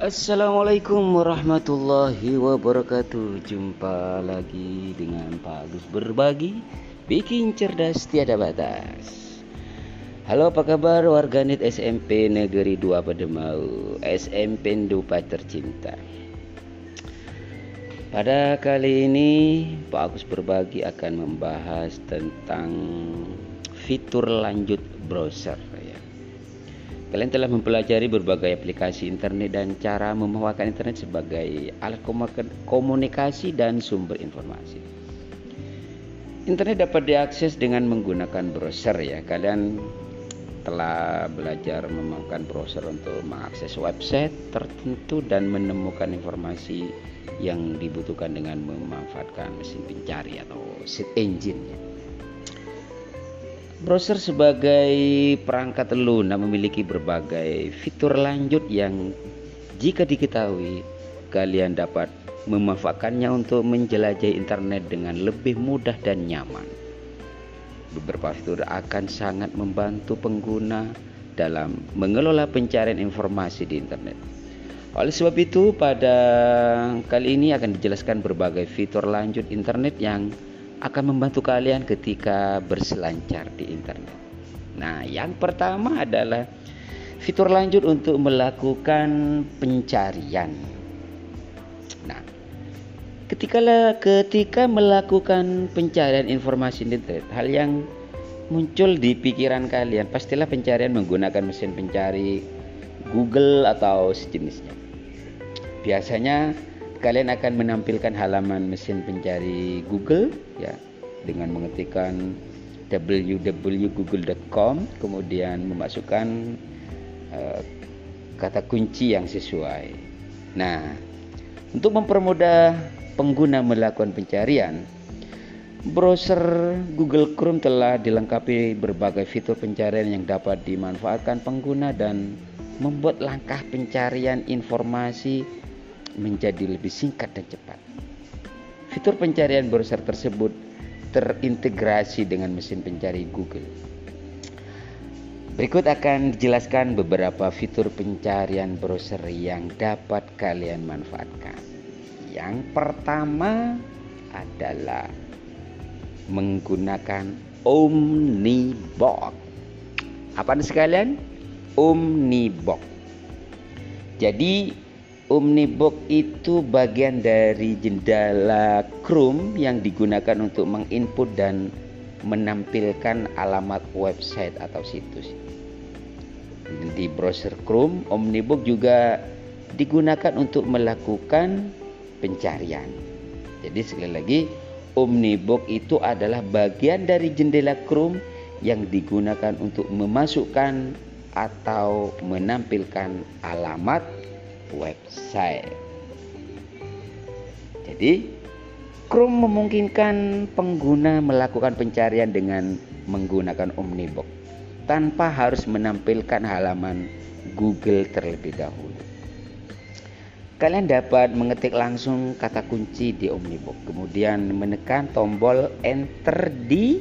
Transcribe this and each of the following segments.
Assalamualaikum warahmatullahi wabarakatuh. Jumpa lagi dengan Pak Agus Berbagi Bikin cerdas tiada batas. Halo apa kabar warganet SMP Negeri 2 Pademau SMP Dupa tercinta? Pada kali ini Pak Agus Berbagi akan membahas tentang fitur lanjut browser Kalian telah mempelajari berbagai aplikasi internet dan cara memanfaatkan internet sebagai alat komunikasi dan sumber informasi. Internet dapat diakses dengan menggunakan browser ya. Kalian telah belajar memakai browser untuk mengakses website tertentu dan menemukan informasi yang dibutuhkan dengan memanfaatkan mesin pencari atau search engine. Ya. Browser sebagai perangkat lunak memiliki berbagai fitur lanjut yang jika diketahui kalian dapat memanfaatkannya untuk menjelajahi internet dengan lebih mudah dan nyaman. Beberapa fitur akan sangat membantu pengguna dalam mengelola pencarian informasi di internet. Oleh sebab itu, pada kali ini akan dijelaskan berbagai fitur lanjut internet yang akan membantu kalian ketika berselancar di internet. Nah, yang pertama adalah fitur lanjut untuk melakukan pencarian. Nah, ketika ketika melakukan pencarian informasi di internet, hal yang muncul di pikiran kalian pastilah pencarian menggunakan mesin pencari Google atau sejenisnya. Biasanya kalian akan menampilkan halaman mesin pencari Google ya dengan mengetikkan www.google.com kemudian memasukkan uh, kata kunci yang sesuai. Nah, untuk mempermudah pengguna melakukan pencarian, browser Google Chrome telah dilengkapi berbagai fitur pencarian yang dapat dimanfaatkan pengguna dan membuat langkah pencarian informasi menjadi lebih singkat dan cepat. Fitur pencarian browser tersebut terintegrasi dengan mesin pencari Google. Berikut akan dijelaskan beberapa fitur pencarian browser yang dapat kalian manfaatkan. Yang pertama adalah menggunakan Omnibox. Apa sekalian? Omnibox. Jadi Omnibox itu bagian dari jendela Chrome yang digunakan untuk menginput dan menampilkan alamat website atau situs. Di browser Chrome, Omnibox juga digunakan untuk melakukan pencarian. Jadi sekali lagi, Omnibox itu adalah bagian dari jendela Chrome yang digunakan untuk memasukkan atau menampilkan alamat website. Jadi, Chrome memungkinkan pengguna melakukan pencarian dengan menggunakan Omnibox tanpa harus menampilkan halaman Google terlebih dahulu. Kalian dapat mengetik langsung kata kunci di Omnibox, kemudian menekan tombol Enter di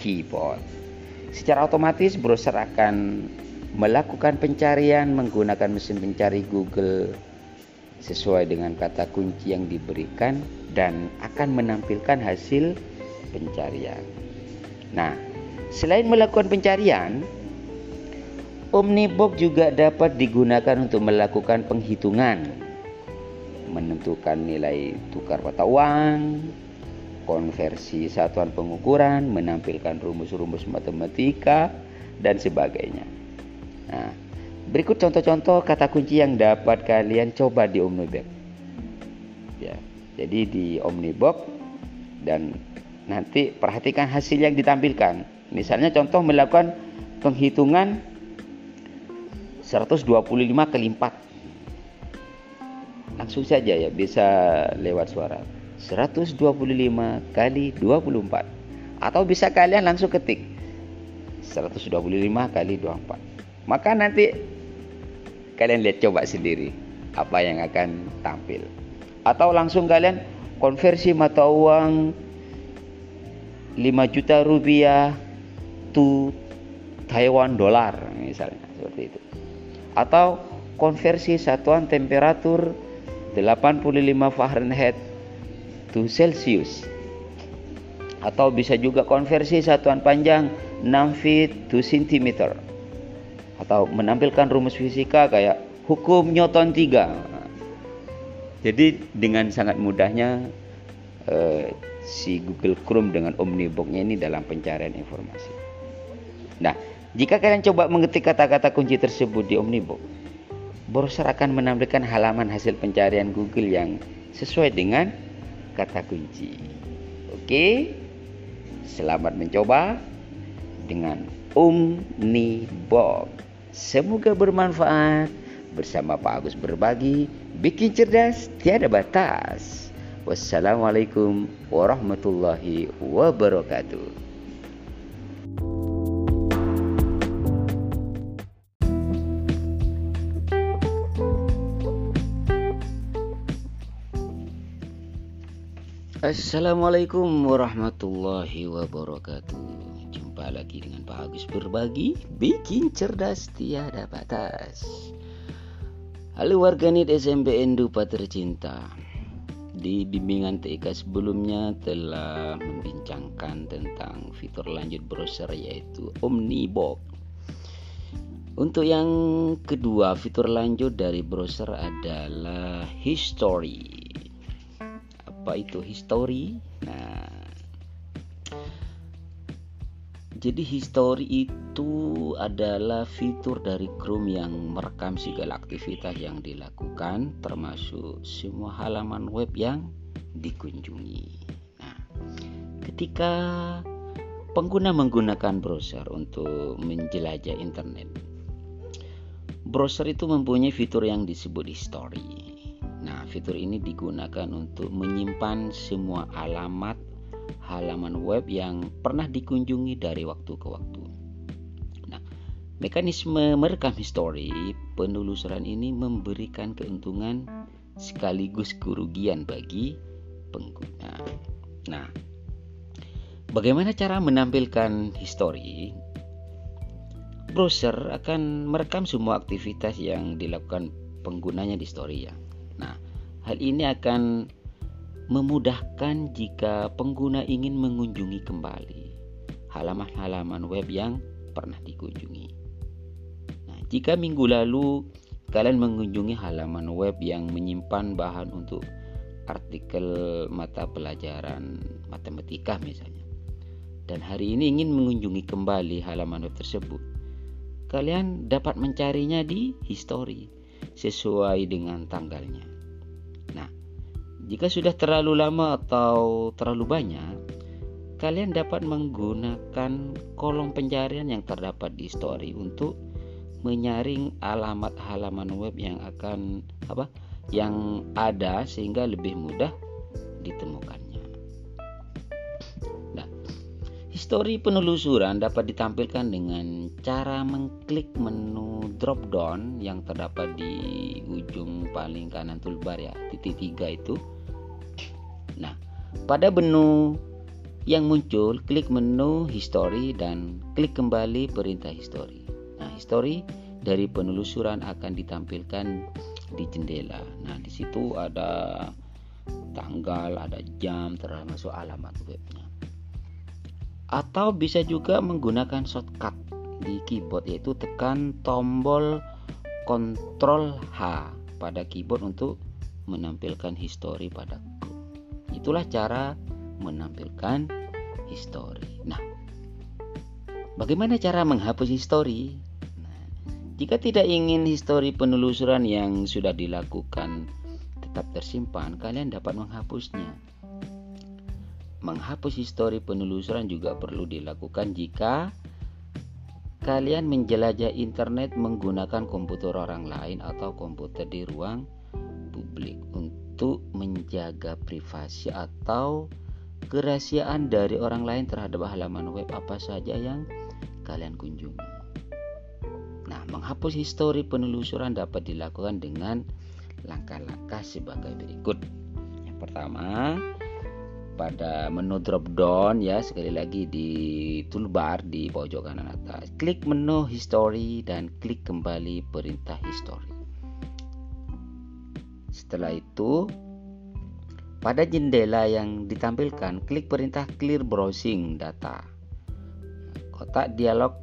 keyboard. Secara otomatis browser akan melakukan pencarian menggunakan mesin pencari Google sesuai dengan kata kunci yang diberikan dan akan menampilkan hasil pencarian. Nah, selain melakukan pencarian, Omnibox juga dapat digunakan untuk melakukan penghitungan, menentukan nilai tukar mata uang, konversi satuan pengukuran, menampilkan rumus-rumus matematika, dan sebagainya. Nah, berikut contoh-contoh kata kunci yang dapat kalian coba di Omnibox. Ya, jadi di Omnibox dan nanti perhatikan hasil yang ditampilkan. Misalnya contoh melakukan penghitungan 125 kali 4. Langsung saja ya bisa lewat suara. 125 kali 24 atau bisa kalian langsung ketik 125 kali 24 maka nanti kalian lihat coba sendiri apa yang akan tampil. Atau langsung kalian konversi mata uang 5 juta rupiah to Taiwan dolar misalnya seperti itu. Atau konversi satuan temperatur 85 Fahrenheit to Celsius atau bisa juga konversi satuan panjang 6 feet to centimeter atau menampilkan rumus fisika kayak hukum Newton 3 jadi dengan sangat mudahnya eh, si Google Chrome dengan Omnibox-nya ini dalam pencarian informasi. Nah jika kalian coba mengetik kata-kata kunci tersebut di Omnibox browser akan menampilkan halaman hasil pencarian Google yang sesuai dengan kata kunci. Oke selamat mencoba dengan Omnibox Semoga bermanfaat. Bersama Pak Agus berbagi, bikin cerdas tiada batas. Wassalamualaikum warahmatullahi wabarakatuh. Assalamualaikum warahmatullahi wabarakatuh Jumpa lagi dengan Pak Agus berbagi Bikin cerdas tiada batas. Halo warganet SMPN Dupa tercinta. Di bimbingan TIK sebelumnya telah membincangkan tentang fitur lanjut browser yaitu Omnibox. Untuk yang kedua, fitur lanjut dari browser adalah History. Apa itu history? Nah jadi history itu adalah fitur dari Chrome yang merekam segala aktivitas yang dilakukan termasuk semua halaman web yang dikunjungi. Nah ketika pengguna menggunakan browser untuk menjelajah internet browser itu mempunyai fitur yang disebut history. Nah, fitur ini digunakan untuk menyimpan semua alamat halaman web yang pernah dikunjungi dari waktu ke waktu. Nah, mekanisme merekam histori penelusuran ini memberikan keuntungan sekaligus kerugian bagi pengguna. Nah, bagaimana cara menampilkan histori? Browser akan merekam semua aktivitas yang dilakukan penggunanya di story ya. Nah, hal ini akan memudahkan jika pengguna ingin mengunjungi kembali halaman-halaman web yang pernah dikunjungi. Nah, jika minggu lalu kalian mengunjungi halaman web yang menyimpan bahan untuk artikel mata pelajaran matematika misalnya, dan hari ini ingin mengunjungi kembali halaman web tersebut, kalian dapat mencarinya di history sesuai dengan tanggalnya. Nah, jika sudah terlalu lama atau terlalu banyak, kalian dapat menggunakan kolom pencarian yang terdapat di story untuk menyaring alamat halaman web yang akan apa yang ada sehingga lebih mudah ditemukan. Histori penelusuran dapat ditampilkan dengan cara mengklik menu drop down yang terdapat di ujung paling kanan toolbar ya, titik tiga itu. Pada menu yang muncul, klik menu history dan klik kembali perintah history. Nah, history dari penelusuran akan ditampilkan di jendela. Nah, di situ ada tanggal, ada jam, termasuk alamat webnya atau bisa juga menggunakan shortcut di keyboard yaitu tekan tombol Ctrl H pada keyboard untuk menampilkan history pada Itulah cara menampilkan history. Nah, bagaimana cara menghapus history? Nah, jika tidak ingin history penelusuran yang sudah dilakukan tetap tersimpan, kalian dapat menghapusnya menghapus histori penelusuran juga perlu dilakukan jika kalian menjelajah internet menggunakan komputer orang lain atau komputer di ruang publik untuk menjaga privasi atau kerahasiaan dari orang lain terhadap halaman web apa saja yang kalian kunjungi. Nah, menghapus histori penelusuran dapat dilakukan dengan langkah-langkah sebagai berikut. Yang pertama, pada menu drop down ya sekali lagi di toolbar di pojok kanan atas klik menu history dan klik kembali perintah history Setelah itu, pada jendela yang ditampilkan, klik perintah clear browsing data. Kotak dialog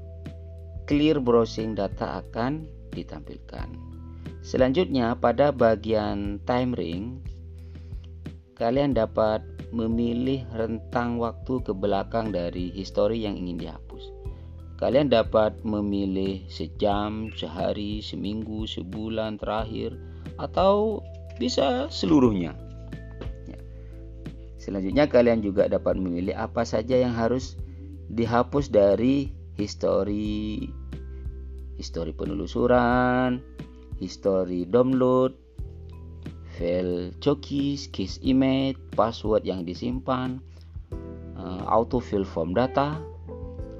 clear browsing data akan ditampilkan. Selanjutnya, pada bagian time ring, kalian dapat memilih rentang waktu ke belakang dari histori yang ingin dihapus. Kalian dapat memilih sejam, sehari, seminggu, sebulan terakhir, atau bisa seluruhnya. Ya. Selanjutnya kalian juga dapat memilih apa saja yang harus dihapus dari histori histori penelusuran, histori download, file cookies, case image, password yang disimpan, uh, autofill form data,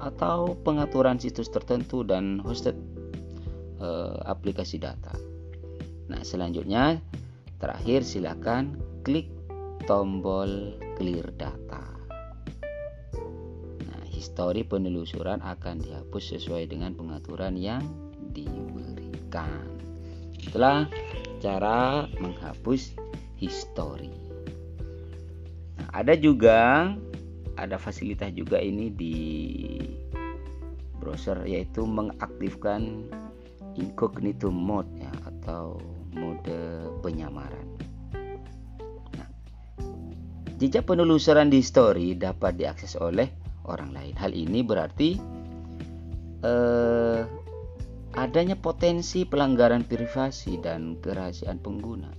atau pengaturan situs tertentu dan hosted uh, aplikasi data. Nah, selanjutnya terakhir silakan klik tombol clear data histori penelusuran akan dihapus sesuai dengan pengaturan yang diberikan. Itulah cara menghapus histori. Nah, ada juga ada fasilitas juga ini di browser yaitu mengaktifkan incognito mode ya atau mode penyamaran. Nah, jejak penelusuran di story dapat diakses oleh orang lain. Hal ini berarti eh, adanya potensi pelanggaran privasi dan kerahasiaan pengguna.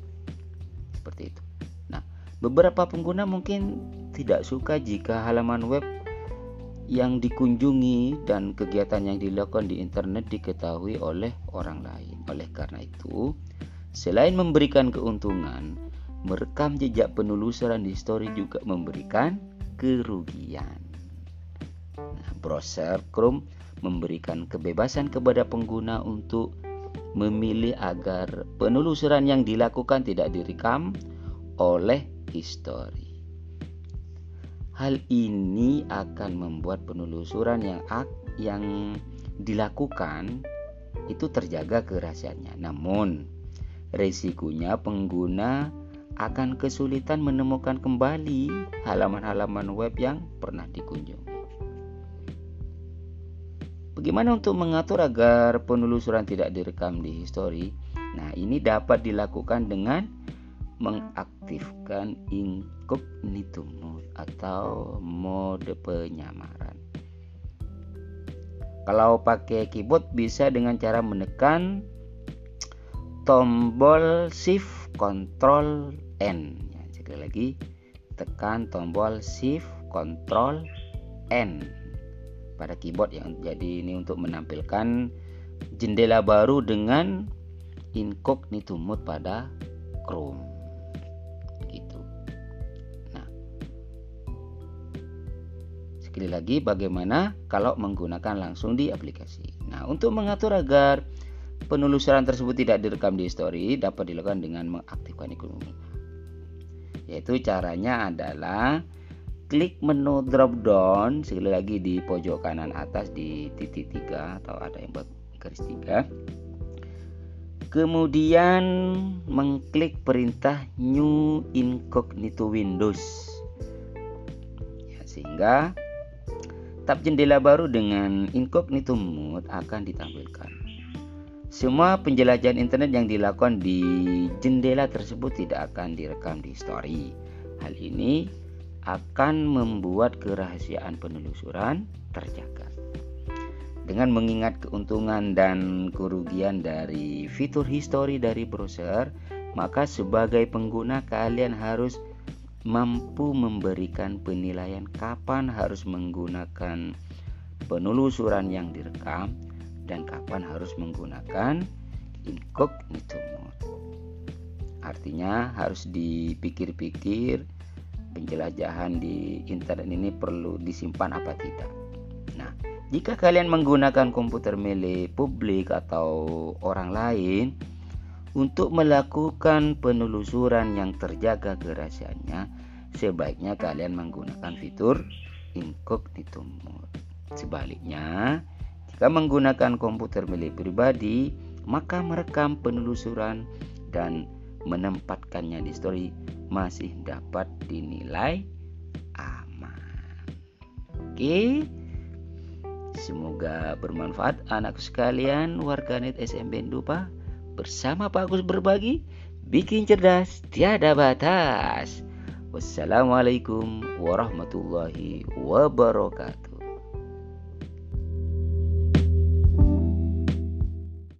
Seperti itu. Nah, beberapa pengguna mungkin tidak suka jika halaman web yang dikunjungi dan kegiatan yang dilakukan di internet diketahui oleh orang lain. Oleh karena itu, selain memberikan keuntungan, merekam jejak penelusuran di story juga memberikan kerugian. Nah, browser Chrome memberikan kebebasan kepada pengguna untuk memilih agar penelusuran yang dilakukan tidak direkam oleh histori. Hal ini akan membuat penelusuran yang yang dilakukan itu terjaga kerahasiaannya. Namun, resikonya pengguna akan kesulitan menemukan kembali halaman-halaman web yang pernah dikunjungi. Bagaimana untuk mengatur agar penelusuran tidak direkam di history? Nah, ini dapat dilakukan dengan mengaktifkan incognito mode atau mode penyamaran. Kalau pakai keyboard bisa dengan cara menekan tombol shift control N. Ya, sekali lagi tekan tombol shift control N. Pada keyboard yang jadi ini untuk menampilkan jendela baru dengan incognito mode pada Chrome. Gitu. Nah sekali lagi bagaimana kalau menggunakan langsung di aplikasi? Nah untuk mengatur agar penelusuran tersebut tidak direkam di story dapat dilakukan dengan mengaktifkan ekonomi. Yaitu caranya adalah klik menu drop down sekali lagi di pojok kanan atas di titik tiga atau ada yang buat garis tiga. Kemudian mengklik perintah new incognito windows. Ya, sehingga tab jendela baru dengan incognito mode akan ditampilkan semua penjelajahan internet yang dilakukan di jendela tersebut tidak akan direkam di story hal ini akan membuat kerahasiaan penelusuran terjaga. Dengan mengingat keuntungan dan kerugian dari fitur history dari browser, maka sebagai pengguna kalian harus mampu memberikan penilaian kapan harus menggunakan penelusuran yang direkam dan kapan harus menggunakan incognito mode. Artinya harus dipikir-pikir penjelajahan di internet ini perlu disimpan apa tidak. Nah, jika kalian menggunakan komputer milik publik atau orang lain untuk melakukan penelusuran yang terjaga kerahasiaannya, sebaiknya kalian menggunakan fitur incognito mode. Sebaliknya, jika menggunakan komputer milik pribadi, maka merekam penelusuran dan menempatkannya di story masih dapat dinilai aman. Oke. Semoga bermanfaat anakku sekalian warganet SMB Dupa bersama Pak Agus berbagi bikin cerdas tiada batas. Wassalamualaikum warahmatullahi wabarakatuh.